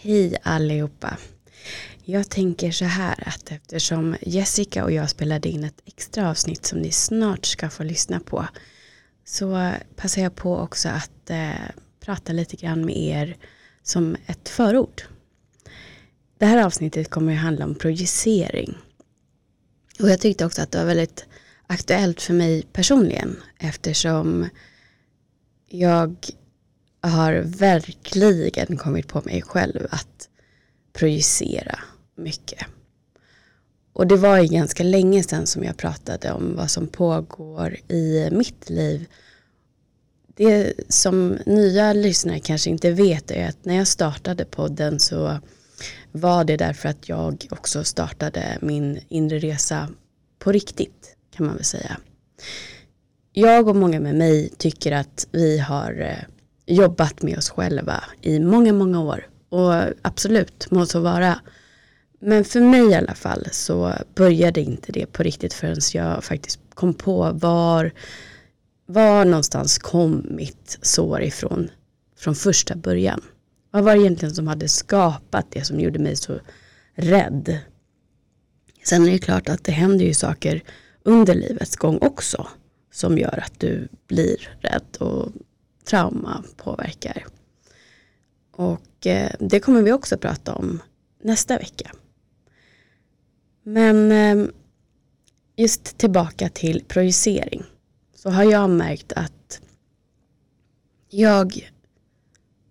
Hej allihopa. Jag tänker så här att eftersom Jessica och jag spelade in ett extra avsnitt som ni snart ska få lyssna på så passar jag på också att eh, prata lite grann med er som ett förord. Det här avsnittet kommer att handla om projicering. Och jag tyckte också att det var väldigt aktuellt för mig personligen eftersom jag har verkligen kommit på mig själv att projicera mycket. Och det var ju ganska länge sedan som jag pratade om vad som pågår i mitt liv. Det som nya lyssnare kanske inte vet är att när jag startade podden så var det därför att jag också startade min inre resa på riktigt kan man väl säga. Jag och många med mig tycker att vi har eh, jobbat med oss själva i många, många år. Och absolut, må så vara. Men för mig i alla fall så började inte det på riktigt förrän jag faktiskt kom på var, var någonstans kom mitt sår ifrån från första början. Vad var det egentligen som hade skapat det som gjorde mig så rädd? Sen är det klart att det händer ju saker under livets gång också som gör att du blir rädd och trauma påverkar. Och eh, det kommer vi också prata om nästa vecka. Men eh, just tillbaka till projicering så har jag märkt att jag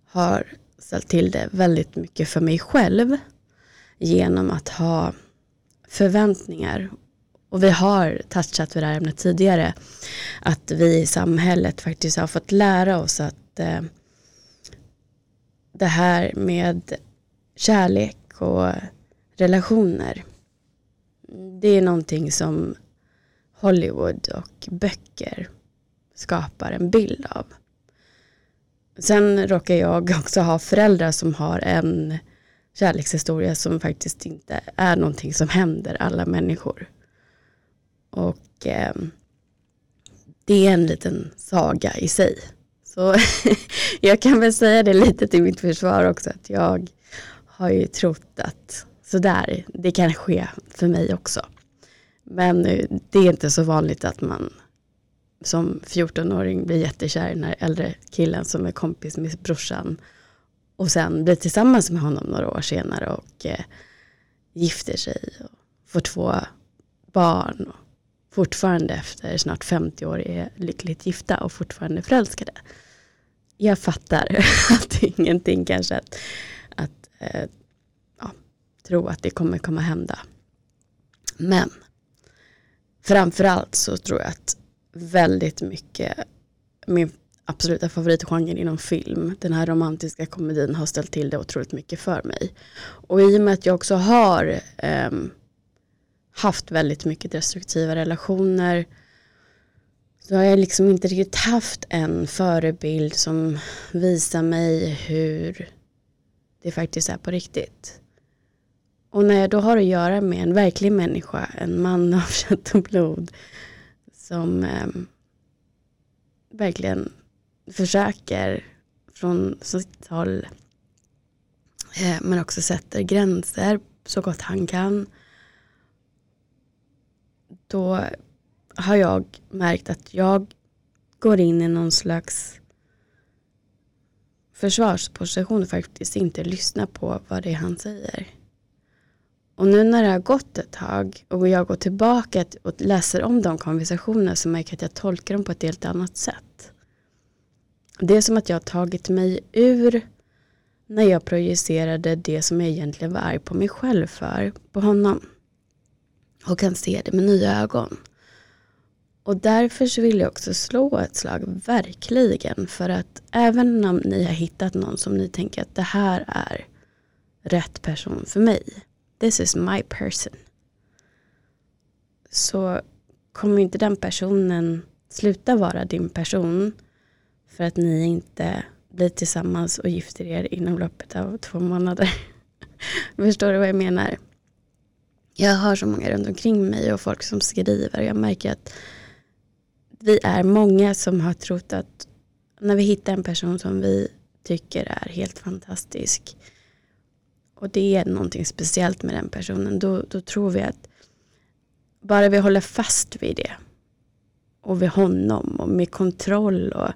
har ställt till det väldigt mycket för mig själv genom att ha förväntningar och vi har touchat vid det här ämnet tidigare, att vi i samhället faktiskt har fått lära oss att eh, det här med kärlek och relationer, det är någonting som Hollywood och böcker skapar en bild av. Sen råkar jag också ha föräldrar som har en kärlekshistoria som faktiskt inte är någonting som händer alla människor. Och eh, det är en liten saga i sig. Så jag kan väl säga det lite till mitt försvar också att jag har ju trott att sådär, det kan ske för mig också. Men eh, det är inte så vanligt att man som 14-åring blir jättekär i den här äldre killen som är kompis med brorsan och sen blir tillsammans med honom några år senare och eh, gifter sig och får två barn och fortfarande efter snart 50 år är lyckligt gifta och fortfarande förälskade. Jag fattar att ingenting kanske att, att eh, ja, tro att det kommer komma hända. Men framförallt så tror jag att väldigt mycket, min absoluta favoritgenre inom film, den här romantiska komedin har ställt till det otroligt mycket för mig. Och i och med att jag också har um, haft väldigt mycket destruktiva relationer så har jag liksom inte riktigt haft en förebild som visar mig hur det faktiskt är på riktigt. Och när jag då har att göra med en verklig människa, en man av kött och blod som eh, verkligen försöker från sitt håll eh, men också sätter gränser så gott han kan då har jag märkt att jag går in i någon slags försvarsposition och faktiskt inte lyssnar på vad det är han säger. Och nu när det har gått ett tag och jag går tillbaka och läser om de konversationerna så märker jag att jag tolkar dem på ett helt annat sätt. Det är som att jag har tagit mig ur när jag projicerade det som jag egentligen var arg på mig själv för, på honom och kan se det med nya ögon. Och därför så vill jag också slå ett slag, verkligen, för att även om ni har hittat någon som ni tänker att det här är rätt person för mig, this is my person, så kommer inte den personen sluta vara din person för att ni inte blir tillsammans och gifter er inom loppet av två månader. Förstår du vad jag menar? Jag har så många runt omkring mig och folk som skriver jag märker att vi är många som har trott att när vi hittar en person som vi tycker är helt fantastisk och det är någonting speciellt med den personen, då, då tror vi att bara vi håller fast vid det och vid honom och med kontroll och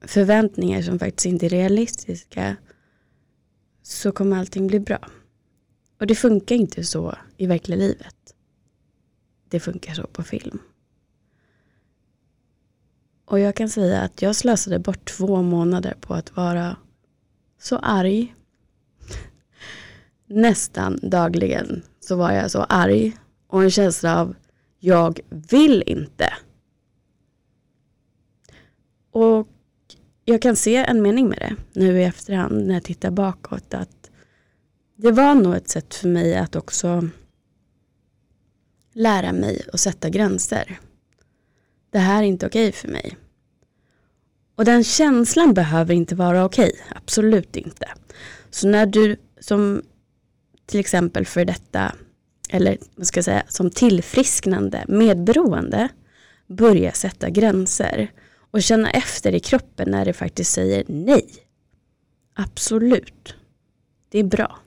förväntningar som faktiskt inte är realistiska så kommer allting bli bra. Och det funkar inte så i verkliga livet. Det funkar så på film. Och jag kan säga att jag slösade bort två månader på att vara så arg. Nästan dagligen så var jag så arg och en känsla av jag vill inte. Och jag kan se en mening med det nu i efterhand när jag tittar bakåt att det var nog ett sätt för mig att också lära mig att sätta gränser. Det här är inte okej för mig. Och den känslan behöver inte vara okej, absolut inte. Så när du som till exempel för detta, eller vad ska jag säga, som tillfrisknande medberoende börjar sätta gränser och känna efter i kroppen när det faktiskt säger nej. Absolut. Det är bra.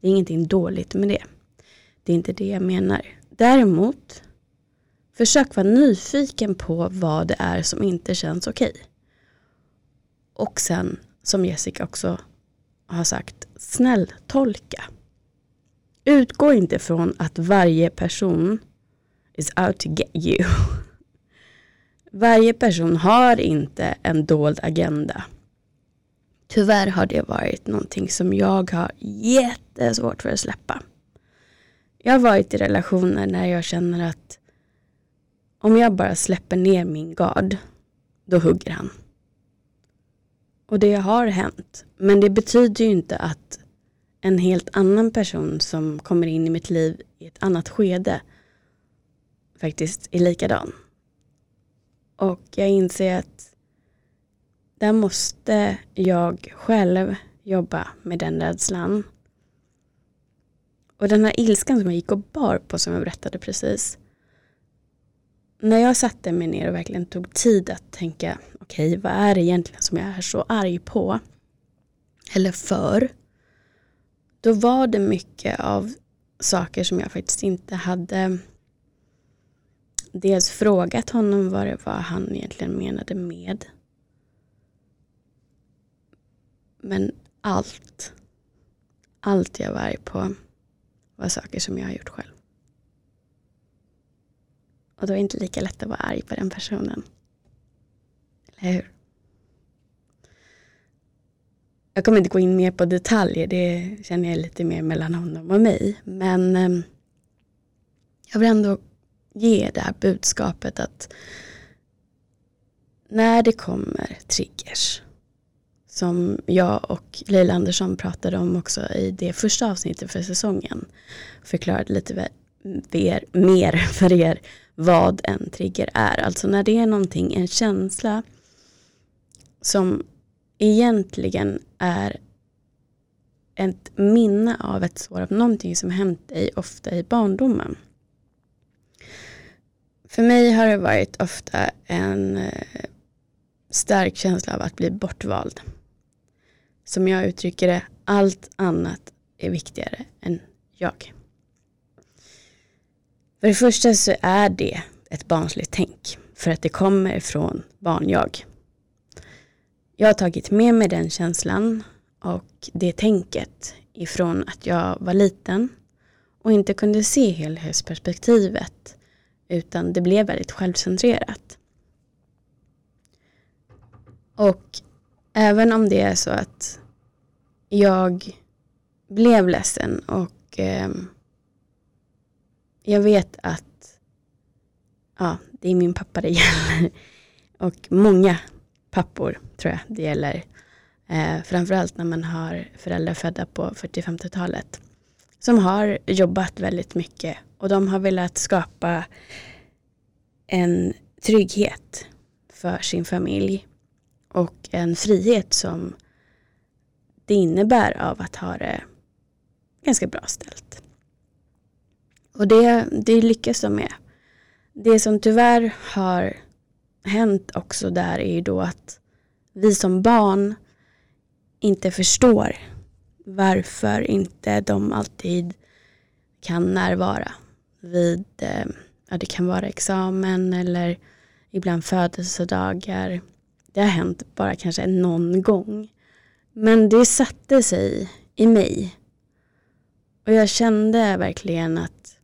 Det är ingenting dåligt med det. Det är inte det jag menar. Däremot, försök vara nyfiken på vad det är som inte känns okej. Och sen, som Jessica också har sagt, snäll tolka. Utgå inte från att varje person is out to get you. Varje person har inte en dold agenda. Tyvärr har det varit någonting som jag har jättesvårt för att släppa. Jag har varit i relationer när jag känner att om jag bara släpper ner min gard, då hugger han. Och det har hänt. Men det betyder ju inte att en helt annan person som kommer in i mitt liv i ett annat skede faktiskt är likadan. Och jag inser att där måste jag själv jobba med den rädslan. Och den här ilskan som jag gick och bar på som jag berättade precis. När jag satte mig ner och verkligen tog tid att tänka, okej okay, vad är det egentligen som jag är så arg på? Eller för? Då var det mycket av saker som jag faktiskt inte hade dels frågat honom vad det var han egentligen menade med. Men allt, allt jag var arg på var saker som jag har gjort själv. Och då är det inte lika lätt att vara arg på den personen. Eller hur? Jag kommer inte gå in mer på detaljer, det känner jag lite mer mellan honom och mig. Men ehm, jag vill ändå ge det här budskapet att när det kommer triggers som jag och Leila Andersson pratade om också i det första avsnittet för säsongen förklarade lite mer för er vad en trigger är. Alltså när det är någonting, en känsla som egentligen är ett minne av ett sår av någonting som hänt dig ofta i barndomen. För mig har det varit ofta en eh, stark känsla av att bli bortvald. Som jag uttrycker det, allt annat är viktigare än jag. För det första så är det ett barnsligt tänk. För att det kommer från barnjag. Jag har tagit med mig den känslan och det tänket ifrån att jag var liten och inte kunde se helhetsperspektivet utan det blev väldigt självcentrerat. Och även om det är så att jag blev ledsen och eh, jag vet att ja, det är min pappa det gäller. Och många pappor tror jag det gäller. Eh, framförallt när man har föräldrar födda på 40-50-talet. Som har jobbat väldigt mycket och de har velat skapa en trygghet för sin familj och en frihet som det innebär av att ha det ganska bra ställt. Och det, det lyckas de med. Det som tyvärr har hänt också där är ju då att vi som barn inte förstår varför inte de alltid kan närvara vid, eh, ja det kan vara examen eller ibland födelsedagar. Det har hänt bara kanske någon gång. Men det satte sig i mig. Och jag kände verkligen att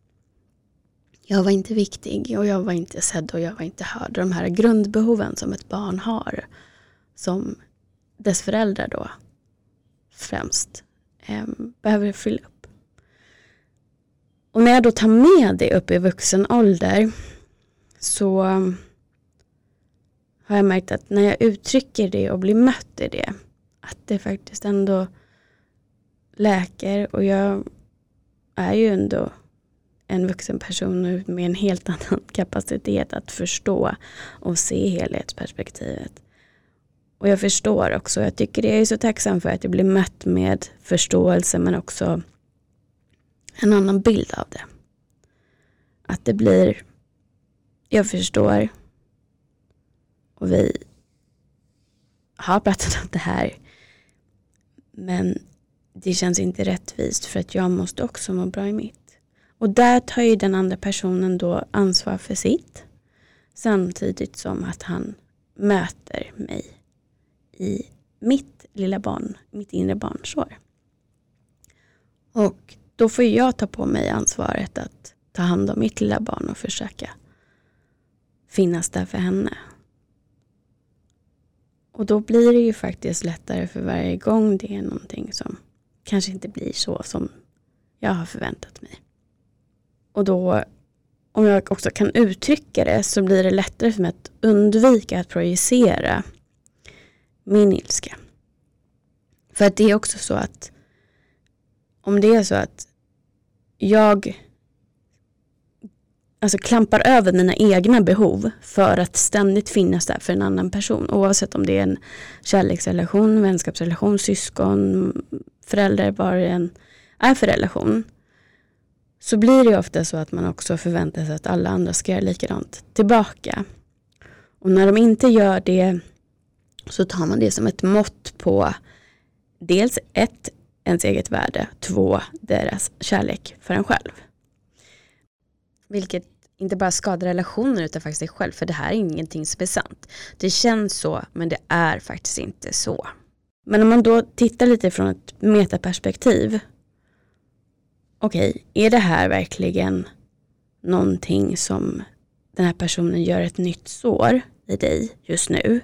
jag var inte viktig och jag var inte sedd och jag var inte hörd. De här grundbehoven som ett barn har. Som dess föräldrar då främst eh, behöver fylla upp. Och när jag då tar med det upp i vuxen ålder så har jag märkt att när jag uttrycker det och blir mött i det att det faktiskt ändå läker och jag är ju ändå en vuxen person med en helt annan kapacitet att förstå och se helhetsperspektivet. Och jag förstår också, jag tycker det är så tacksam för att jag blir mött med förståelse men också en annan bild av det. Att det blir, jag förstår och vi har pratat om det här men det känns inte rättvist för att jag måste också må bra i mitt. Och där tar ju den andra personen då ansvar för sitt samtidigt som att han möter mig i mitt lilla barn, mitt inre barnsår. Och då får jag ta på mig ansvaret att ta hand om mitt lilla barn och försöka finnas där för henne. Och då blir det ju faktiskt lättare för varje gång det är någonting som kanske inte blir så som jag har förväntat mig. Och då, om jag också kan uttrycka det, så blir det lättare för mig att undvika att projicera min ilska. För att det är också så att om det är så att jag alltså klampar över mina egna behov för att ständigt finnas där för en annan person. Oavsett om det är en kärleksrelation, vänskapsrelation, syskon, förälder, vad det än är för relation. Så blir det ofta så att man också förväntar sig att alla andra ska göra likadant tillbaka. Och när de inte gör det så tar man det som ett mått på dels ett, ens eget värde, två, deras kärlek för en själv. Vilket inte bara skadar relationer utan faktiskt sig själv. För det här är ingenting som är sant. Det känns så men det är faktiskt inte så. Men om man då tittar lite från ett metaperspektiv. Okej, okay, är det här verkligen någonting som den här personen gör ett nytt sår i dig just nu?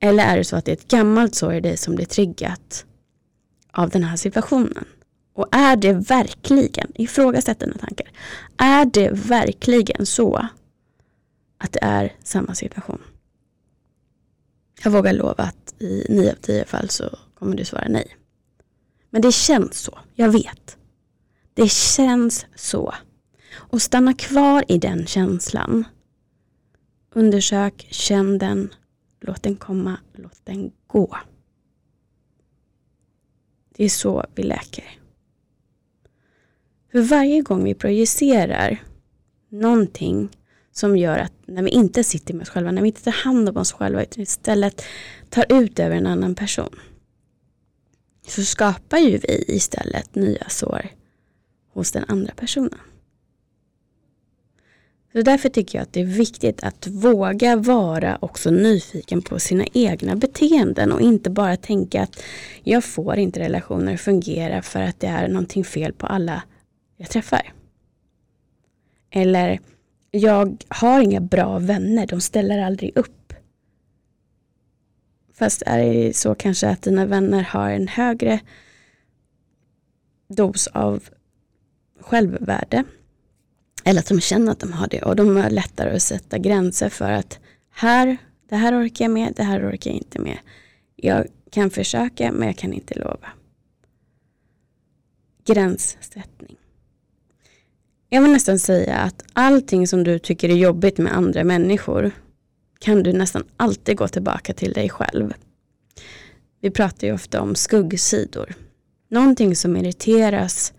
Eller är det så att det är ett gammalt sår i dig som blir triggat av den här situationen? Och är det verkligen, ifrågasätt dina tankar, är det verkligen så att det är samma situation? Jag vågar lova att i nio av tio fall så kommer du svara nej. Men det känns så, jag vet. Det känns så. Och stanna kvar i den känslan. Undersök, känn den, låt den komma, låt den gå. Det är så vi läker. För varje gång vi projicerar någonting som gör att när vi inte sitter med oss själva, när vi inte tar hand om oss själva utan istället tar ut över en annan person. Så skapar ju vi istället nya sår hos den andra personen. Så därför tycker jag att det är viktigt att våga vara också nyfiken på sina egna beteenden och inte bara tänka att jag får inte relationer att fungera för att det är någonting fel på alla jag träffar. Eller jag har inga bra vänner, de ställer aldrig upp. Fast är det så kanske att dina vänner har en högre dos av självvärde. Eller att de känner att de har det och de har lättare att sätta gränser för att här, det här orkar jag med, det här orkar jag inte med. Jag kan försöka men jag kan inte lova. Gränssättning. Jag vill nästan säga att allting som du tycker är jobbigt med andra människor kan du nästan alltid gå tillbaka till dig själv. Vi pratar ju ofta om skuggsidor. Någonting som irriteras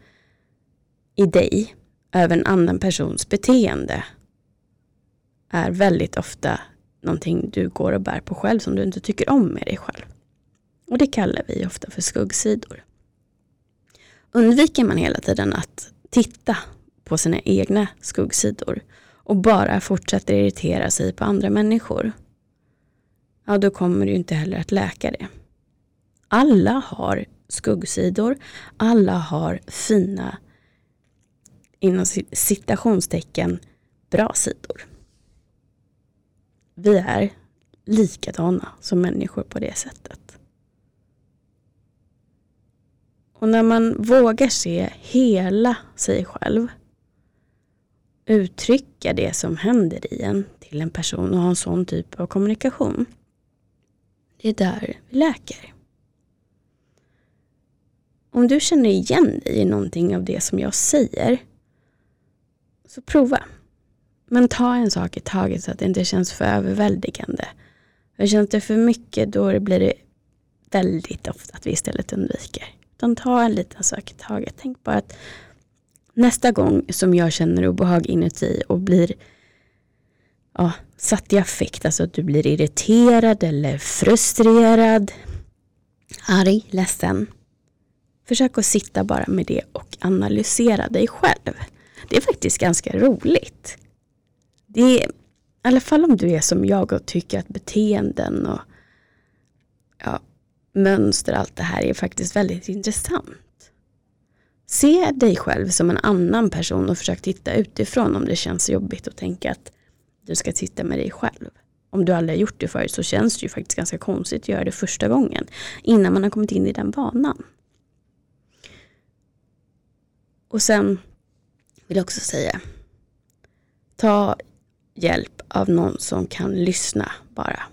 i dig över en annan persons beteende är väldigt ofta någonting du går och bär på själv som du inte tycker om med dig själv. Och det kallar vi ofta för skuggsidor. undviker man hela tiden att titta på sina egna skuggsidor och bara fortsätter irritera sig på andra människor, ja då kommer du inte heller att läka det. Alla har skuggsidor, alla har fina, inom citationstecken, bra sidor. Vi är likadana som människor på det sättet. Och när man vågar se hela sig själv, uttrycka det som händer i en till en person och ha en sån typ av kommunikation. Det är där vi läker. Om du känner igen dig i någonting av det som jag säger, så prova. Men ta en sak i taget så att det inte känns för överväldigande. För känns det för mycket då blir det väldigt ofta att vi istället undviker. Utan ta en liten sak i taget. Tänk bara att nästa gång som jag känner obehag inuti och blir ja, satt i affekt, alltså att du blir irriterad eller frustrerad, arg, ledsen. Försök att sitta bara med det och analysera dig själv. Det är faktiskt ganska roligt. Det är, i alla fall om du är som jag och tycker att beteenden och ja, mönster, allt det här är faktiskt väldigt intressant. Se dig själv som en annan person och försök titta utifrån om det känns jobbigt att tänka att du ska titta med dig själv. Om du aldrig har gjort det förut så känns det ju faktiskt ganska konstigt att göra det första gången innan man har kommit in i den vanan. Och sen vill jag också säga, ta hjälp av någon som kan lyssna bara.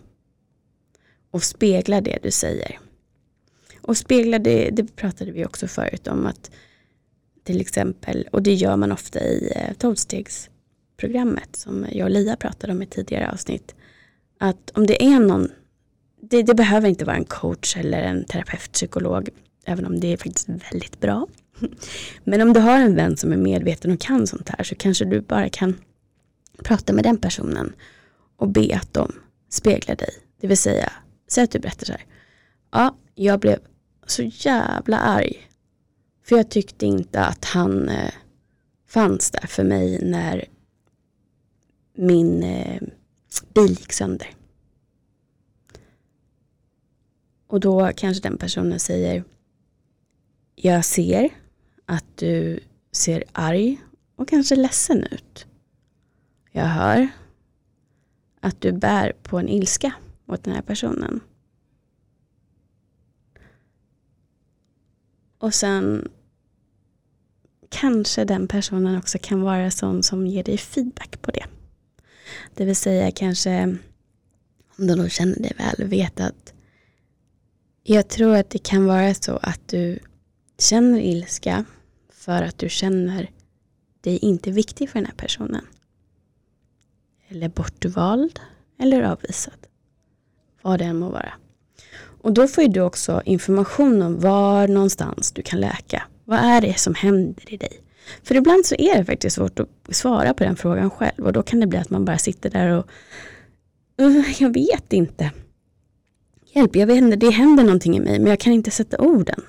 Och spegla det du säger. Och spegla det, det pratade vi också förut om att till exempel, och det gör man ofta i eh, tolvstegsprogrammet som jag och Lia pratade om i tidigare avsnitt. Att om det är någon, det, det behöver inte vara en coach eller en terapeut, psykolog, även om det är faktiskt väldigt bra. Men om du har en vän som är medveten och kan sånt här så kanske du bara kan prata med den personen och be att de speglar dig. Det vill säga, säg att du berättar så här. Ja, jag blev så jävla arg. För jag tyckte inte att han eh, fanns där för mig när min eh, bil gick sönder. Och då kanske den personen säger Jag ser att du ser arg och kanske ledsen ut. Jag hör att du bär på en ilska mot den här personen. Och sen kanske den personen också kan vara sån som ger dig feedback på det. Det vill säga kanske om du då känner dig väl vet att jag tror att det kan vara så att du känner ilska för att du känner dig inte viktig för den här personen. Eller bortvald eller avvisad. Vad det än må vara. Och då får du också information om var någonstans du kan läka. Vad är det som händer i dig? För ibland så är det faktiskt svårt att svara på den frågan själv och då kan det bli att man bara sitter där och jag vet inte. Hjälp, jag vet inte, det händer någonting i mig men jag kan inte sätta orden.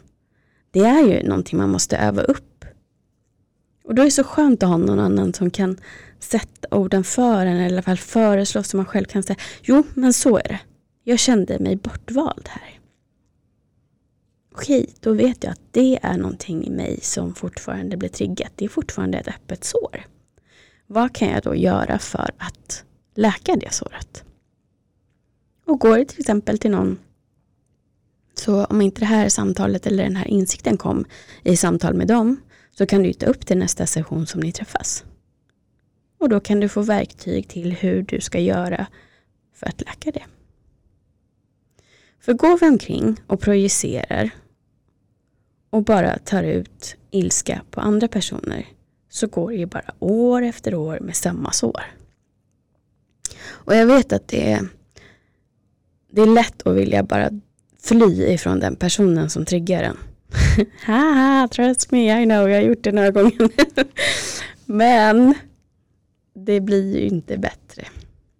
Det är ju någonting man måste öva upp. Och då är det så skönt att ha någon annan som kan sätta orden för en eller i alla fall föreslå så man själv kan säga jo men så är det. Jag kände mig bortvald här. Okej, då vet jag att det är någonting i mig som fortfarande blir triggat. Det är fortfarande ett öppet sår. Vad kan jag då göra för att läka det såret? Och går det till exempel till någon så om inte det här samtalet eller den här insikten kom i samtal med dem så kan du ta upp det nästa session som ni träffas. Och då kan du få verktyg till hur du ska göra för att läka det. För går vi omkring och projicerar och bara tar ut ilska på andra personer så går det ju bara år efter år med samma sår. Och jag vet att det är, det är lätt att vilja bara fly ifrån den personen som triggar en. Haha, trust me, I know, jag har gjort det några gånger. Men det blir ju inte bättre.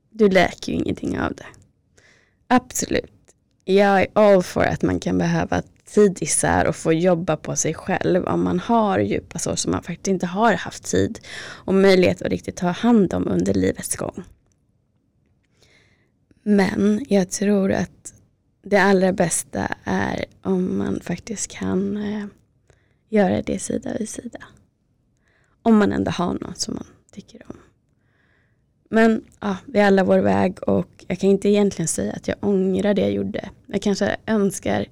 Du läker ju ingenting av det. Absolut. Jag är all for att man kan behöva tid isär och få jobba på sig själv om man har djupa sår som man faktiskt inte har haft tid och möjlighet att riktigt ta hand om under livets gång. Men jag tror att det allra bästa är om man faktiskt kan eh, göra det sida vid sida. Om man ändå har något som man tycker om. Men ja, vi är alla vår väg och jag kan inte egentligen säga att jag ångrar det jag gjorde. Jag kanske önskar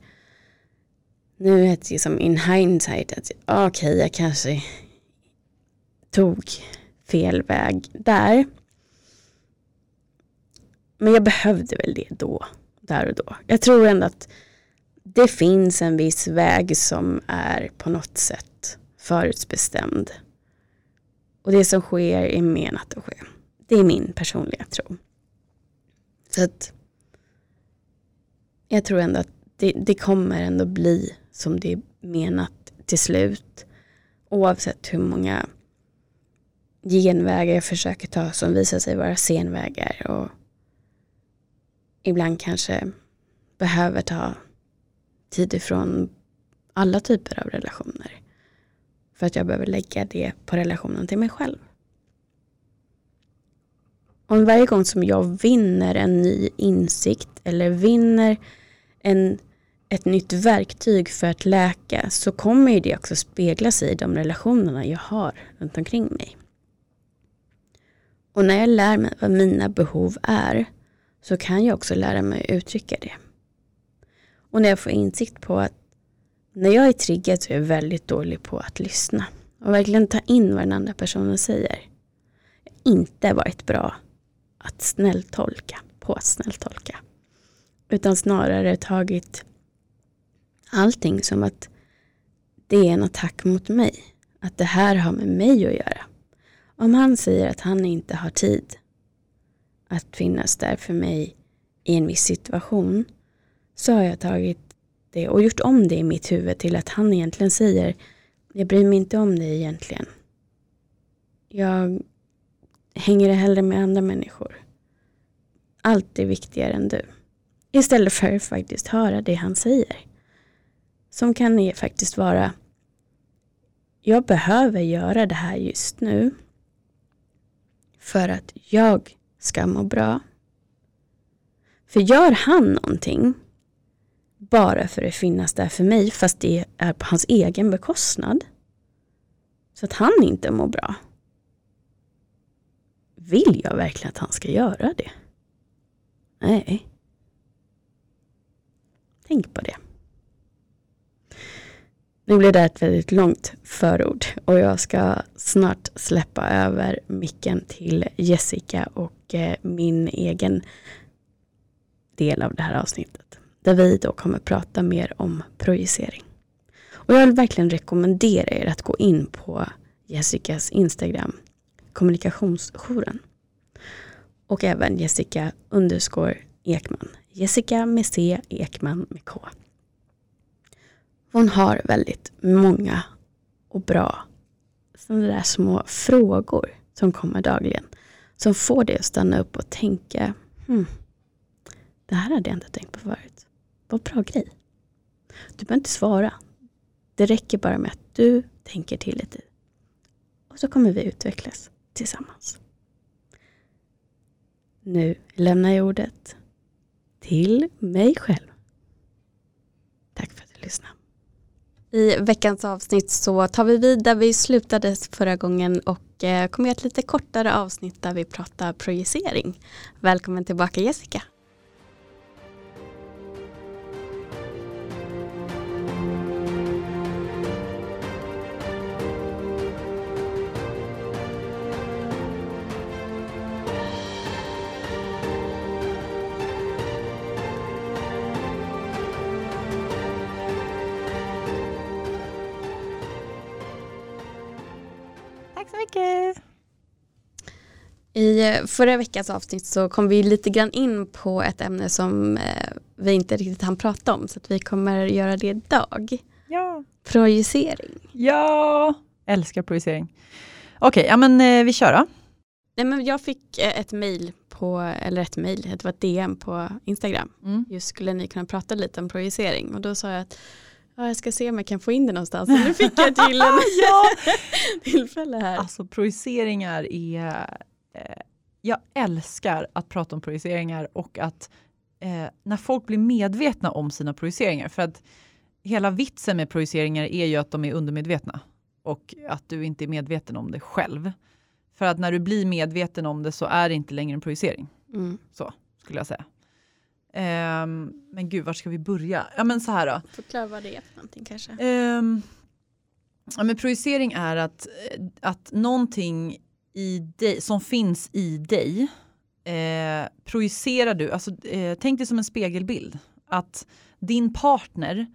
nu är det liksom in hindsight att okej, okay, jag kanske tog fel väg där. Men jag behövde väl det då, där och då. Jag tror ändå att det finns en viss väg som är på något sätt förutbestämd. Och det som sker är menat att ske. Det är min personliga tro. Så att jag tror ändå att det, det kommer ändå bli som det är menat till slut. Oavsett hur många genvägar jag försöker ta som visar sig vara senvägar och ibland kanske behöver ta tid ifrån alla typer av relationer. För att jag behöver lägga det på relationen till mig själv. Om varje gång som jag vinner en ny insikt eller vinner en, ett nytt verktyg för att läka så kommer det också spegla sig i de relationerna jag har runt omkring mig. Och när jag lär mig vad mina behov är så kan jag också lära mig att uttrycka det. Och när jag får insikt på att när jag är triggad så är jag väldigt dålig på att lyssna och verkligen ta in vad den andra personen säger. Jag har inte varit bra att snälltolka, på att snälltolka. Utan snarare tagit allting som att det är en attack mot mig. Att det här har med mig att göra. Om han säger att han inte har tid att finnas där för mig i en viss situation så har jag tagit det och gjort om det i mitt huvud till att han egentligen säger jag bryr mig inte om dig egentligen. Jag hänger hellre med andra människor. Allt är viktigare än du. Istället för att faktiskt höra det han säger. Som kan faktiskt vara jag behöver göra det här just nu för att jag ska må bra. För gör han någonting bara för att finnas där för mig fast det är på hans egen bekostnad så att han inte mår bra. Vill jag verkligen att han ska göra det? Nej. Tänk på det. Nu blir det ett väldigt långt förord och jag ska snart släppa över micken till Jessica och eh, min egen del av det här avsnittet. Där vi då kommer prata mer om projicering. Och jag vill verkligen rekommendera er att gå in på Jessicas Instagram, kommunikationsjouren. Och även Jessica underscore Ekman. Jessica med C, Ekman med K. Hon har väldigt många och bra sådana där små frågor som kommer dagligen. Som får dig att stanna upp och tänka, hmm, det här hade jag inte tänkt på förut. Vad bra grej. Du behöver inte svara. Det räcker bara med att du tänker till lite. Och så kommer vi utvecklas tillsammans. Nu lämnar jag ordet till mig själv. Tack för att du lyssnade. I veckans avsnitt så tar vi vid där vi slutade förra gången och eh, kommer göra ett lite kortare avsnitt där vi pratar projicering. Välkommen tillbaka Jessica. I förra veckans avsnitt så kom vi lite grann in på ett ämne som eh, vi inte riktigt hann prata om så att vi kommer göra det idag. Ja. Projicering. Ja, älskar projicering. Okej, okay, ja men eh, vi kör då. Nej, men jag fick eh, ett mail på, eller ett mail, det var ett DM på Instagram. Mm. Just skulle ni kunna prata lite om projicering och då sa jag att Ja, jag ska se om jag kan få in det någonstans. Nu fick jag ett gyllene ja. tillfälle här. Alltså projiceringar är... Eh, jag älskar att prata om projiceringar och att eh, när folk blir medvetna om sina projiceringar. För att hela vitsen med projiceringar är ju att de är undermedvetna och att du inte är medveten om det själv. För att när du blir medveten om det så är det inte längre en projicering. Mm. Så skulle jag säga. Um, men gud, var ska vi börja? Ja men så här då. Förklara vad det är för någonting kanske. Um, ja, men projicering är att, att någonting i dig, som finns i dig eh, projicerar du, alltså, eh, tänk dig som en spegelbild. Att din partner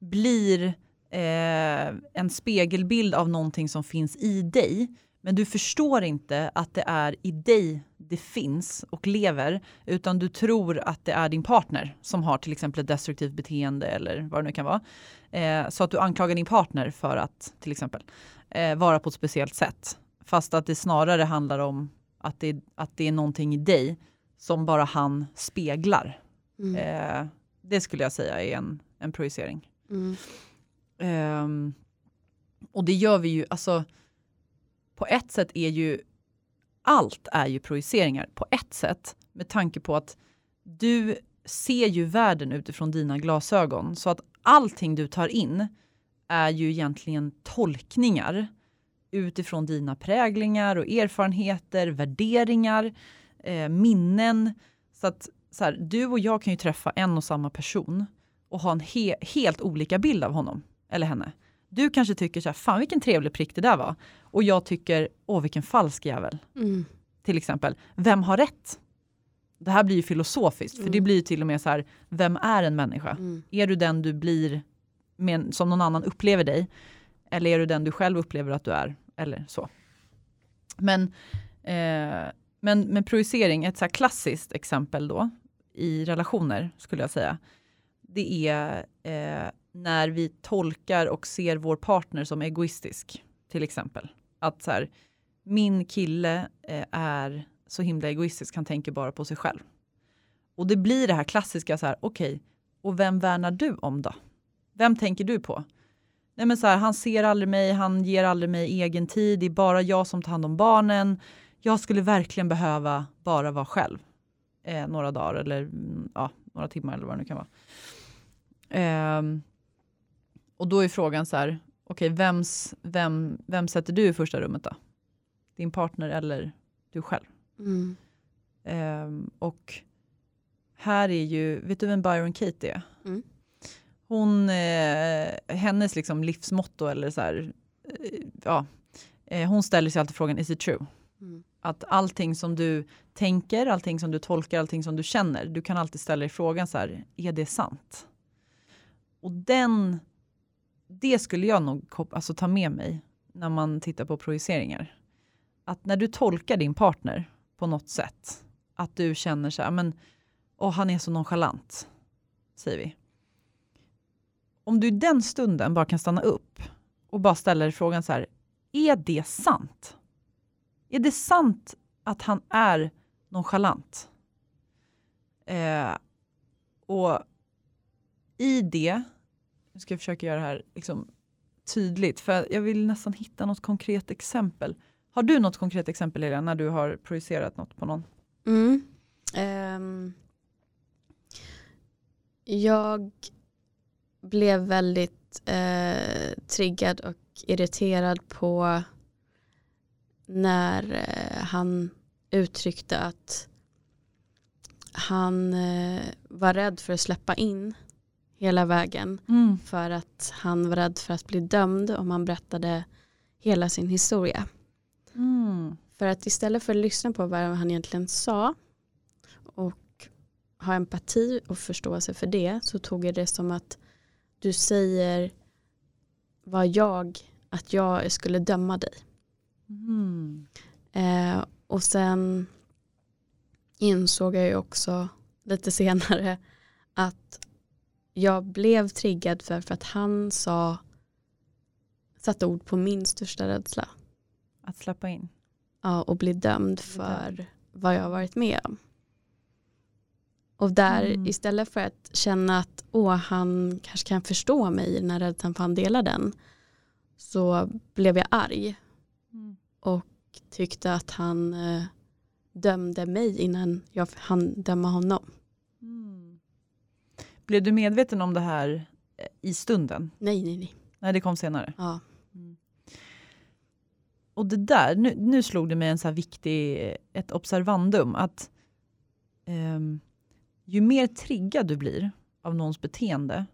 blir eh, en spegelbild av någonting som finns i dig. Men du förstår inte att det är i dig det finns och lever, utan du tror att det är din partner som har till exempel ett destruktivt beteende eller vad det nu kan vara. Eh, så att du anklagar din partner för att till exempel eh, vara på ett speciellt sätt. Fast att det snarare handlar om att det, att det är någonting i dig som bara han speglar. Mm. Eh, det skulle jag säga är en, en projicering. Mm. Um, och det gör vi ju, alltså på ett sätt är ju allt är ju projiceringar på ett sätt med tanke på att du ser ju världen utifrån dina glasögon så att allting du tar in är ju egentligen tolkningar utifrån dina präglingar och erfarenheter, värderingar, eh, minnen. Så att så här, du och jag kan ju träffa en och samma person och ha en he helt olika bild av honom eller henne. Du kanske tycker så här, fan vilken trevlig prick det där var. Och jag tycker, åh vilken falsk jävel. Mm. Till exempel, vem har rätt? Det här blir ju filosofiskt, mm. för det blir ju till och med så här, vem är en människa? Mm. Är du den du blir med, som någon annan upplever dig? Eller är du den du själv upplever att du är? Eller så. Men, eh, men med projicering, ett så klassiskt exempel då i relationer skulle jag säga. Det är eh, när vi tolkar och ser vår partner som egoistisk, till exempel. Att så här, min kille eh, är så himla egoistisk, han tänker bara på sig själv. Och det blir det här klassiska, så här, okej, okay, och vem värnar du om då? Vem tänker du på? Nej men så här, han ser aldrig mig, han ger aldrig mig egen tid, det är bara jag som tar hand om barnen. Jag skulle verkligen behöva bara vara själv eh, några dagar eller mm, ja, några timmar eller vad det nu kan vara. Eh, och då är frågan så här, okej, vems, vem, vem sätter du i första rummet då? Din partner eller du själv? Mm. Um, och här är ju, vet du vem Byron Katie är? Mm. Hon, eh, hennes liksom livsmotto eller så här, eh, ja, eh, hon ställer sig alltid frågan, is it true? Mm. Att allting som du tänker, allting som du tolkar, allting som du känner, du kan alltid ställa dig frågan så här, är det sant? Och den det skulle jag nog alltså, ta med mig när man tittar på projiceringar. Att när du tolkar din partner på något sätt, att du känner så här, men åh, han är så nonchalant, säger vi. Om du i den stunden bara kan stanna upp och bara ställer frågan så här, är det sant? Är det sant att han är nonchalant? Eh, och i det nu ska jag försöka göra det här liksom tydligt, för jag vill nästan hitta något konkret exempel. Har du något konkret exempel Lilian, när du har projicerat något på någon? Mm. Um, jag blev väldigt uh, triggad och irriterad på när uh, han uttryckte att han uh, var rädd för att släppa in hela vägen. Mm. För att han var rädd för att bli dömd om han berättade hela sin historia. Mm. För att istället för att lyssna på vad han egentligen sa och ha empati och förståelse för det så tog jag det som att du säger vad jag, att jag skulle döma dig. Mm. Eh, och sen insåg jag ju också lite senare att jag blev triggad för, för att han sa satte ord på min största rädsla. Att släppa in? Ja, och bli dömd för vad jag har varit med om. Och där Mm. istället för att känna att åh, han kanske kan förstå mig i den här rädslan för han delar den. Så blev jag arg Mm. och tyckte att han eh, dömde mig innan jag hann döma honom. Mm. Blev du medveten om det här eh, i stunden? Nej, nej, nej. Nej, det kom senare. Ja. Och det där, nu, nu slog det mig en så här viktig, ett observandum att ehm, ju mer triggad du blir av någons beteende,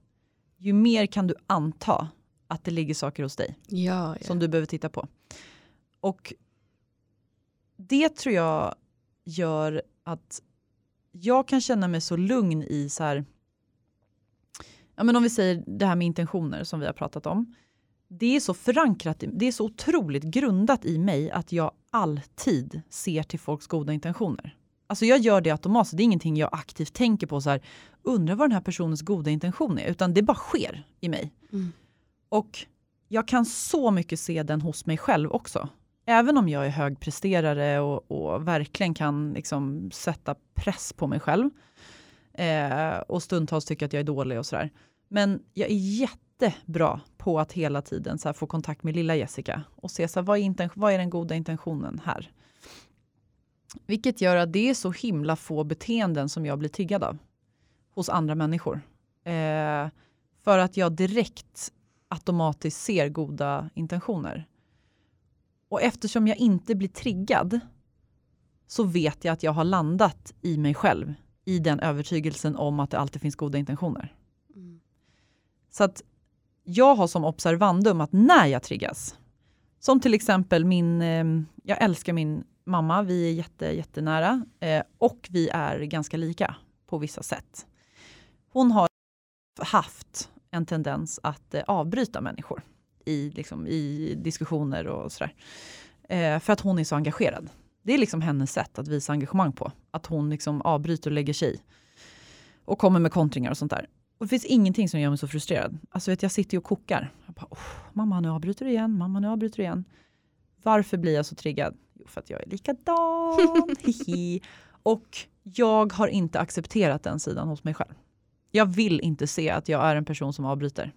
ju mer kan du anta att det ligger saker hos dig Ja, ja. som du behöver titta på. Och det tror jag gör att jag kan känna mig så lugn i så här, ja men om vi säger det här med intentioner som vi har pratat om. Det är så förankrat, det är så otroligt grundat i mig att jag alltid ser till folks goda intentioner. Alltså jag gör det automatiskt, det är ingenting jag aktivt tänker på så här, undrar vad den här personens goda intention är, utan det bara sker i mig. Mm. Och jag kan så mycket se den hos mig själv också. Även om jag är högpresterare och, och verkligen kan liksom sätta press på mig själv. Eh, och stundtals tycker att jag är dålig och sådär. Men jag är jättebra på att hela tiden så här, få kontakt med lilla Jessica och se så här, vad, är vad är den goda intentionen här. Vilket gör att det är så himla få beteenden som jag blir triggad av hos andra människor. Eh, för att jag direkt automatiskt ser goda intentioner. Och eftersom jag inte blir triggad så vet jag att jag har landat i mig själv i den övertygelsen om att det alltid finns goda intentioner. Mm. Så att jag har som observandum att när jag triggas, som till exempel min, eh, jag älskar min mamma, vi är jätte, jättenära eh, och vi är ganska lika på vissa sätt. Hon har haft en tendens att eh, avbryta människor i, liksom, i diskussioner och sådär. Eh, för att hon är så engagerad. Det är liksom hennes sätt att visa engagemang på. Att hon liksom avbryter och lägger sig i. Och kommer med kontringar och sånt där. Och det finns ingenting som gör mig så frustrerad. Alltså vet, jag sitter ju och kokar. Jag bara, mamma nu avbryter du igen, mamma nu avbryter du igen. Varför blir jag så triggad? Jo, för att jag är likadan. Hihi. och jag har inte accepterat den sidan hos mig själv. Jag vill inte se att jag är en person som avbryter.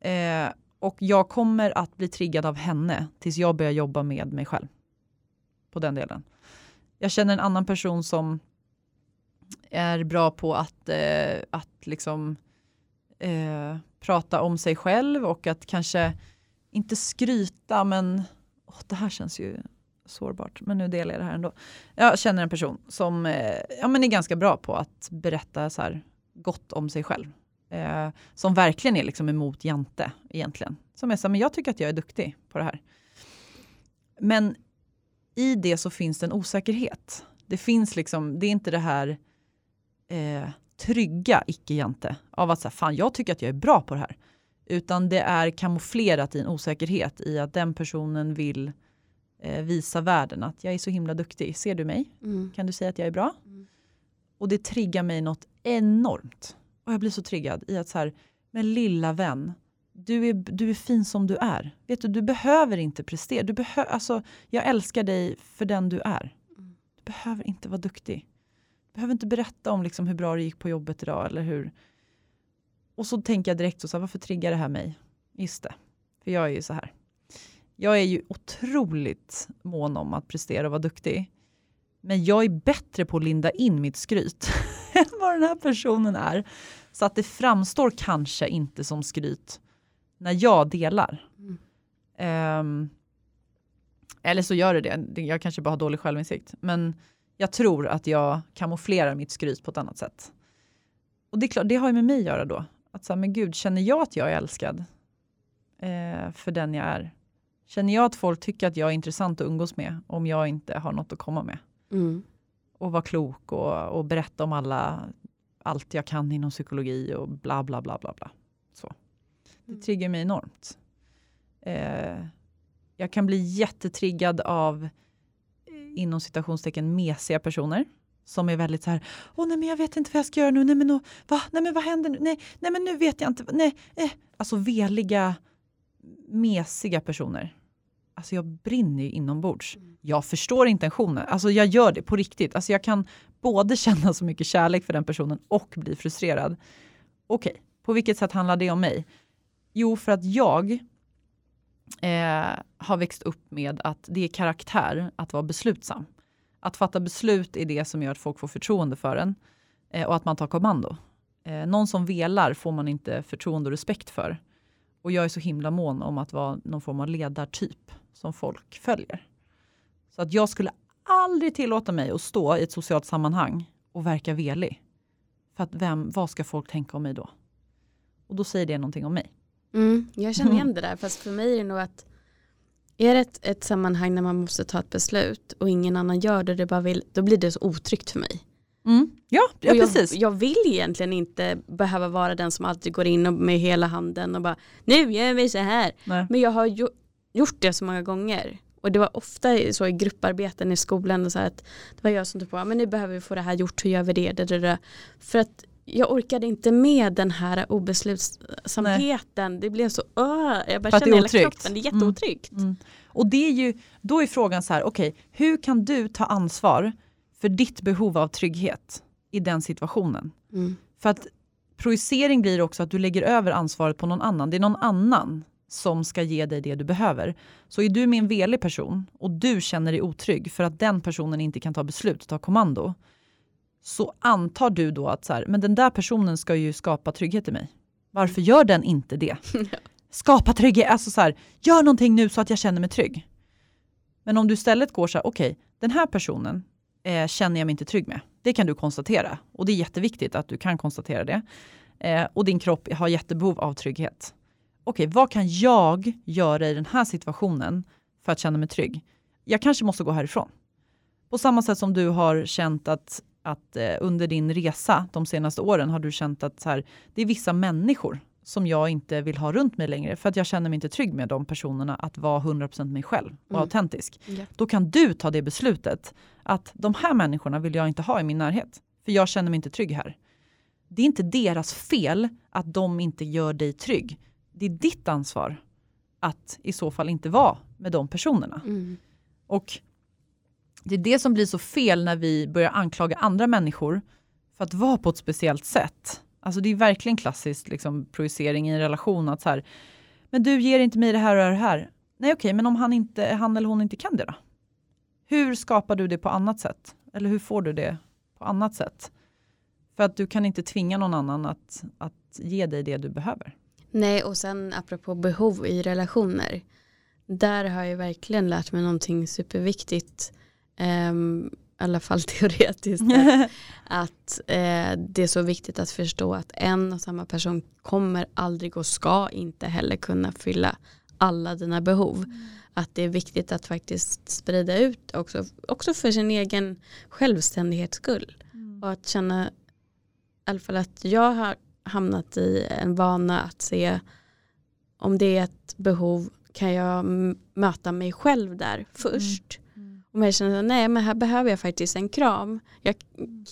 Eh, och jag kommer att bli triggad av henne tills jag börjar jobba med mig själv. På den delen. Jag känner en annan person som är bra på att, eh, att liksom eh, prata om sig själv och att kanske inte skryta men åh, det här känns ju sårbart men nu delar jag det här ändå. Jag känner en person som eh, ja, men är ganska bra på att berätta så här gott om sig själv. Eh, som verkligen är liksom emot Jante egentligen. Som är så här, men jag tycker att jag är duktig på det här. Men i det så finns det en osäkerhet. Det finns liksom, det är inte det här eh, trygga icke-Jante av att säga, fan jag tycker att jag är bra på det här. Utan det är kamouflerat i en osäkerhet i att den personen vill eh, visa världen att jag är så himla duktig. Ser du mig? Mm. Kan du säga att jag är bra? Mm. Och det triggar mig något enormt. Och jag blir så triggad i att så här, men lilla vän, du är, du är fin som du är. Vet du, du behöver inte prestera. Du behö, alltså, jag älskar dig för den du är. Mm. Du behöver inte vara duktig. Du behöver inte berätta om liksom hur bra det gick på jobbet idag eller hur. Och så tänker jag direkt, så så här, varför triggar det här mig? Just det, för jag är ju så här. Jag är ju otroligt mån om att prestera och vara duktig. Men jag är bättre på att linda in mitt skryt än vad den här personen är. Så att det framstår kanske inte som skryt när jag delar. Mm. Ehm, eller så gör det det. Jag kanske bara har dålig självinsikt. Men jag tror att jag kamouflerar mitt skryt på ett annat sätt. Och det är klart, det har ju med mig att göra då. Att säga, men gud, känner jag att jag är älskad eh, för den jag är? Känner jag att folk tycker att jag är intressant att umgås med om jag inte har något att komma med? Mm. och vara klok och, och berätta om alla, allt jag kan inom psykologi och bla bla bla bla bla. Det Mm. triggar mig enormt. Eh, jag kan bli jättetriggad av eh, inom citationstecken mesiga personer som är väldigt så här, åh nej men jag vet inte vad jag ska göra nu, nej men, nå- va? Nej, men vad händer nu, nej, nej men nu vet jag inte, nej, eh. alltså veliga, mesiga personer. alltså jag brinner ju inombords. Jag förstår intentionen, alltså jag gör det på riktigt. Alltså jag kan både känna så mycket kärlek för den personen och bli frustrerad. Okej, okay. på vilket sätt handlar det om mig? Jo, för att jag eh, har växt upp med att det är karaktär att vara beslutsam. Att fatta beslut är det som gör att folk får förtroende för en eh, och att man tar kommando. Eh, någon som velar får man inte förtroende och respekt för. Och jag är så himla mån om att vara någon form av ledartyp som folk följer. Så att jag skulle aldrig tillåta mig att stå i ett socialt sammanhang och verka velig. För att vem, vad ska folk tänka om mig då? Och då säger det någonting om mig. Mm, jag känner igen det där, fast för mig är det nog att är det ett, ett sammanhang när man måste ta ett beslut och ingen annan gör det, det bara vill, då blir det så otryggt för mig. Mm. Ja, ja jag, precis. Jag vill egentligen inte behöva vara den som alltid går in med hela handen och bara nu gör vi så här. Nej. Men jag har gjort det så många gånger. Och det var ofta så i grupparbeten i skolan och så att det var jag som tog på, men nu behöver vi få det här gjort, hur gör vi det. För att jag orkade inte med den här obeslutsamheten. Nej. Det blev så, åh, jag bara känner hela kroppen, det är mm. jätteotryggt. Mm. Mm. Och det är ju, då är frågan så här, okej, okay, hur kan du ta ansvar för ditt behov av trygghet i den situationen? Mm. För att projicering blir också att du lägger över ansvaret på någon annan. Det är någon annan som ska ge dig det du behöver. Så är du med en velig person och du känner dig otrygg för att den personen inte kan ta beslut och ta kommando, så antar du då att så här, men den där personen ska ju skapa trygghet i mig. Varför gör den inte det? Skapa trygghet, alltså så här, gör någonting nu så att jag känner mig trygg. Men om du istället går så här, okej, okay, den här personen eh, känner jag mig inte trygg med. Det kan du konstatera och det är jätteviktigt att du kan konstatera det. Eh, och din kropp har jättebehov av trygghet. Okej, okay, vad kan jag göra i den här situationen för att känna mig trygg? Jag kanske måste gå härifrån. På samma sätt som du har känt att att eh, under din resa de senaste åren har du känt att så här, det är vissa människor som jag inte vill ha runt mig längre för att jag känner mig inte trygg med de personerna att vara 100% mig själv och mm. autentisk. Yeah. Då kan du ta det beslutet att de här människorna vill jag inte ha i min närhet för jag känner mig inte trygg här. Det är inte deras fel att de inte gör dig trygg. Det är ditt ansvar att i så fall inte vara med de personerna. Mm. Och det är det som blir så fel när vi börjar anklaga andra människor för att vara på ett speciellt sätt. Alltså det är verkligen klassiskt liksom, projicering i en relation. att så här, Men du ger inte mig det här och det här. Nej okej, men om han, inte, han eller hon inte kan det då? Hur skapar du det på annat sätt? Eller hur får du det på annat sätt? För att du kan inte tvinga någon annan att, att ge dig det du behöver. Nej, och sen apropå behov i relationer. Där har jag verkligen lärt mig någonting superviktigt Um, i alla fall teoretiskt, att eh, det är så viktigt att förstå att en och samma person kommer aldrig och ska inte heller kunna fylla alla dina behov. Mm. Att det är viktigt att faktiskt sprida ut också, också för sin egen självständighets skull. Mm. Och att känna, i alla fall att jag har hamnat i en vana att se om det är ett behov kan jag möta mig själv där först. Mm om jag känner att nej men här behöver jag faktiskt en kram. Jag,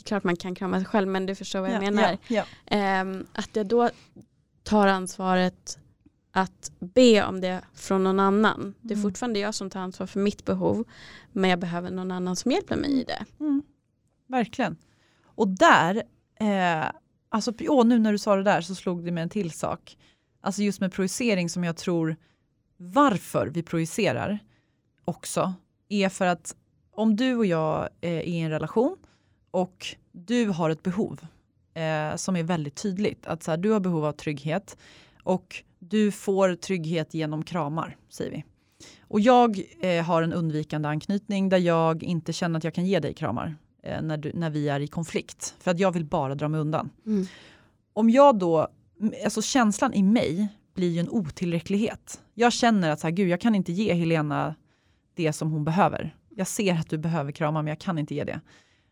klart man kan krama sig själv men du förstår vad jag ja, menar. Ja, ja. Um, att jag då tar ansvaret att be om det från någon annan. Mm. Det är mm. fortfarande jag som tar ansvar för mitt behov men jag behöver någon annan som hjälper mig i det. Mm. Verkligen. Och där, eh, alltså, åh, nu när du sa det där så slog det mig en till sak. Alltså just med projicering som jag tror varför vi projicerar också är för att om du och jag eh, är i en relation och du har ett behov eh, som är väldigt tydligt. Att så här, du har behov av trygghet och du får trygghet genom kramar, säger vi. Och jag eh, har en undvikande anknytning där jag inte känner att jag kan ge dig kramar eh, när, du, när vi är i konflikt. För att jag vill bara dra mig undan. Mm. Om jag då, alltså känslan i mig blir ju en otillräcklighet. Jag känner att så här, gud, jag kan inte ge Helena det som hon behöver. Jag ser att du behöver krama men jag kan inte ge det.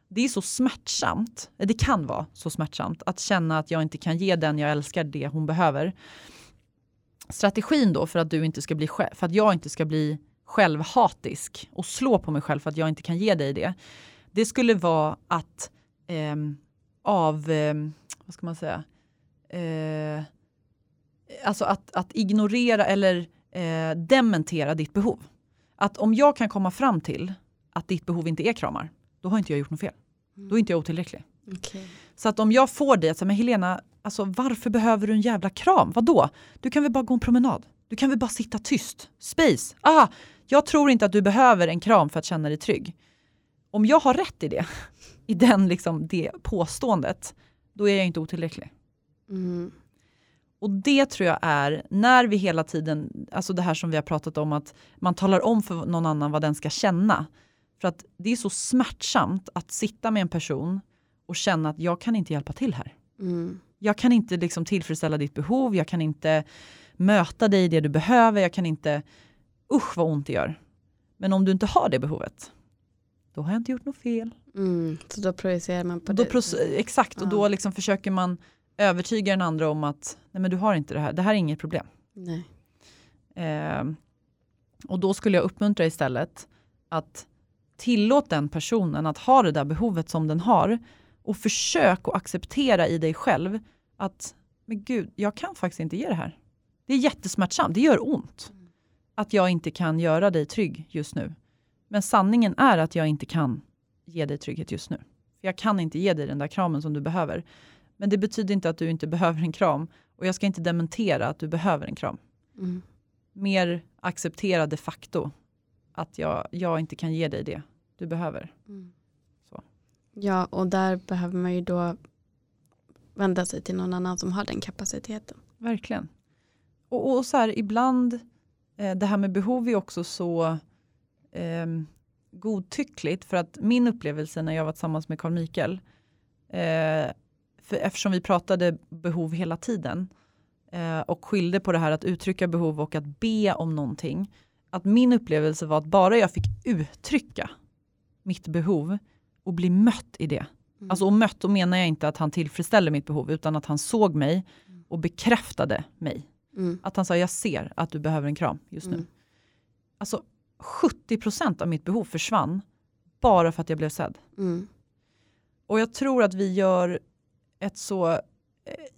Det är så smärtsamt, det kan vara så smärtsamt att känna att jag inte kan ge den jag älskar det hon behöver. Strategin då för att, du inte ska bli, för att jag inte ska bli självhatisk och slå på mig själv för att jag inte kan ge dig det. Det skulle vara att eh, av, eh, vad ska man säga, eh, alltså att, att ignorera eller eh, dementera ditt behov. Att om jag kan komma fram till att ditt behov inte är kramar, då har inte jag gjort något fel. Då är inte jag otillräcklig. Okay. Så att om jag får dig att säga, men Helena, alltså, varför behöver du en jävla kram? Vadå? Du kan väl bara gå en promenad? Du kan väl bara sitta tyst? Space? Ah, jag tror inte att du behöver en kram för att känna dig trygg. Om jag har rätt i det, i den, liksom, det påståendet, då är jag inte otillräcklig. Mm. Och det tror jag är när vi hela tiden, alltså det här som vi har pratat om att man talar om för någon annan vad den ska känna. För att det är så smärtsamt att sitta med en person och känna att jag kan inte hjälpa till här. Mm. Jag kan inte liksom tillfredsställa ditt behov, jag kan inte möta dig i det du behöver, jag kan inte, usch vad ont det gör. Men om du inte har det behovet, då har jag inte gjort något fel. Mm. Så då projicerar man på då det? Exakt, och Ja. då liksom försöker man övertyga den andra om att nej men du har inte det här, det här är inget problem. Nej. Eh, och då skulle jag uppmuntra istället att tillåt den personen att ha det där behovet som den har och försök att acceptera i dig själv att men gud, jag kan faktiskt inte ge det här. Det är jättesmärtsamt, det gör ont att jag inte kan göra dig trygg just nu. Men sanningen är att jag inte kan ge dig trygghet just nu. För Jag kan inte ge dig den där kramen som du behöver. Men det betyder inte att du inte behöver en kram och jag ska inte dementera att du behöver en kram Mm. mer acceptera de facto att jag, jag inte kan ge dig det du behöver. Mm. Så. Ja, och där behöver man ju då vända sig till någon annan som har den kapaciteten. Verkligen. Och, och så här, ibland, eh, det här med behov är också så eh, godtyckligt för att min upplevelse när jag var tillsammans med Carl Mikael, eh, för eftersom vi pratade behov hela tiden eh, och skilde på det här att uttrycka behov och att be om någonting, att min upplevelse var att bara jag fick uttrycka mitt behov och bli mött i det. Mm. Alltså och mött, då menar jag inte att han tillfredsställde mitt behov utan att han såg mig och bekräftade mig. Mm. Att han sa, jag ser att du behöver en kram just nu. Mm. Alltså 70% av mitt behov försvann bara för att jag blev sedd. Mm. Och jag tror att vi gör ett så, eh,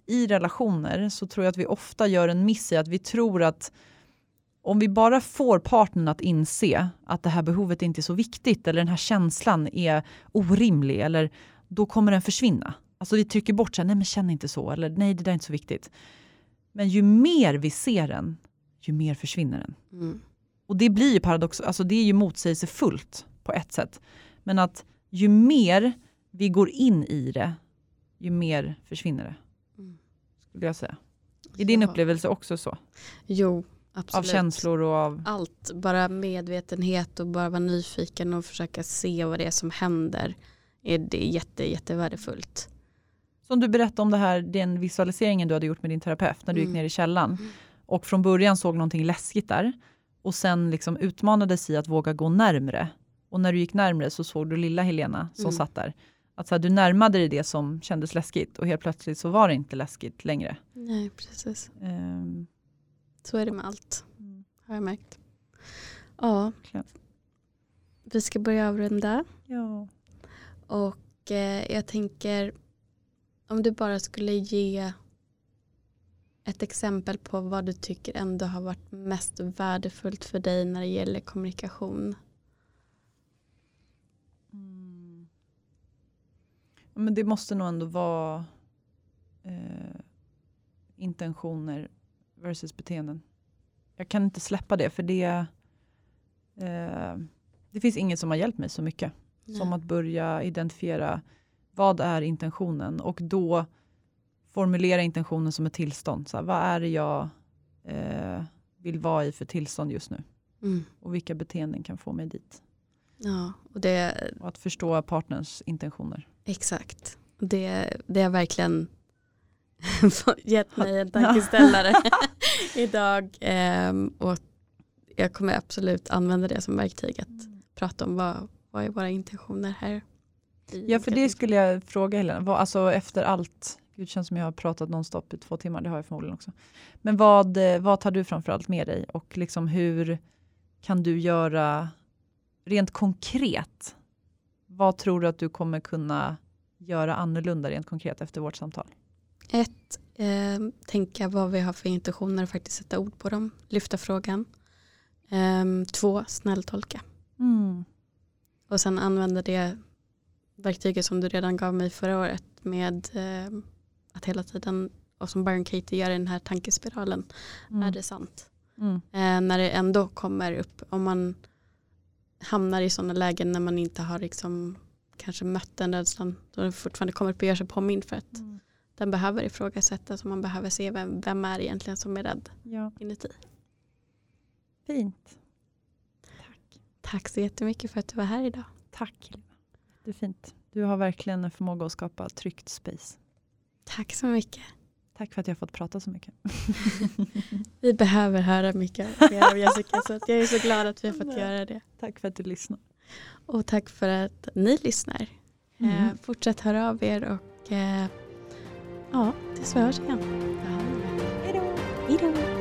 i relationer så tror jag att vi ofta gör en miss i att vi tror att om vi bara får partnern att inse att det här behovet inte är så viktigt eller den här känslan är orimlig eller då kommer den försvinna. Alltså vi trycker bort så här, nej men känn inte så eller nej det där är inte så viktigt. Men ju mer vi ser den, ju mer försvinner den. Mm. Och det blir ju paradox, alltså det är ju motsägelsefullt på ett sätt. Men att ju mer vi går in i det, ju mer försvinner det. Mm. Skulle jag säga. Är din Ja. upplevelse också så? Jo, absolut. Av känslor och av... Allt, bara medvetenhet och bara vara nyfiken och försöka se vad det är som händer. Är det jätte, jättevärdefullt. Som du berättade om det här, den visualiseringen du hade gjort med din terapeut när du gick Mm. ner i källaren. Mm. Och från början såg någonting läskigt där. Och sen liksom utmanades i att våga gå närmre. Och när du gick närmre så såg du lilla Helena som Mm. satt där. Att så här, du närmade dig det som kändes läskigt och helt plötsligt så var det inte läskigt längre. Nej, precis. Ehm, Så är det med allt, mm, har jag märkt. Ja, vi ska börja avrunda. ja. Och eh, jag tänker om du bara skulle ge ett exempel på vad du tycker ändå har varit mest värdefullt för dig när det gäller kommunikation. Mm. Ja, Men det måste nog ändå vara eh, intentioner versus beteenden. Jag kan inte släppa det för det, eh, det finns inget som har hjälpt mig så mycket som att börja identifiera vad är intentionen och då formulera intentionen som ett tillstånd. Så här, vad är det jag eh, vill vara i för tillstånd just nu Mm. och vilka beteenden kan få mig dit. Ja, och det, Och att förstå partners intentioner. Exakt. Det, det har verkligen gett mig en tankeställare idag. Ehm, och jag kommer absolut använda det som verktyg att prata om vad, vad är våra intentioner här. Ja, för det skulle jag fråga Helena. Vad, alltså efter allt, det känns som jag har pratat nonstop i två timmar, det har jag förmodligen också. Men vad, eh, vad tar du framförallt med dig och liksom hur kan du göra rent konkret? Vad tror du att du kommer kunna göra annorlunda rent konkret efter vårt samtal? Ett, eh, tänka vad vi har för intentioner och faktiskt sätta ord på dem. Lyfta frågan. Ehm, två, snälltolka. Mm. Och sen använda det verktyget som du redan gav mig förra året med eh, att hela tiden, och som Byron Katie gör i den här tankespiralen, Mm. är det sant? Mm. Eh, när det ändå kommer upp, om man hamnar i sådana lägen när man inte har liksom kanske mött den rädslan, då den fortfarande kommer upp och gör sig påmind för att Mm. den behöver ifrågasättas och man behöver se vem, vem är egentligen som är rädd Ja, inuti. fint. Tack. Tack så jättemycket för att du var här idag. Tack. Det är fint. Du har verkligen en förmåga att skapa tryggt space. Tack så mycket. Tack för att jag fått prata så mycket. Vi behöver höra mycket mer av Jessica så att jag är så glad att vi har fått göra det. Tack för att du lyssnar. Och tack för att ni lyssnar. Mm. Eh, fortsätt höra av er och eh, ja, tills vi hörs igen. Hej då! Hej då!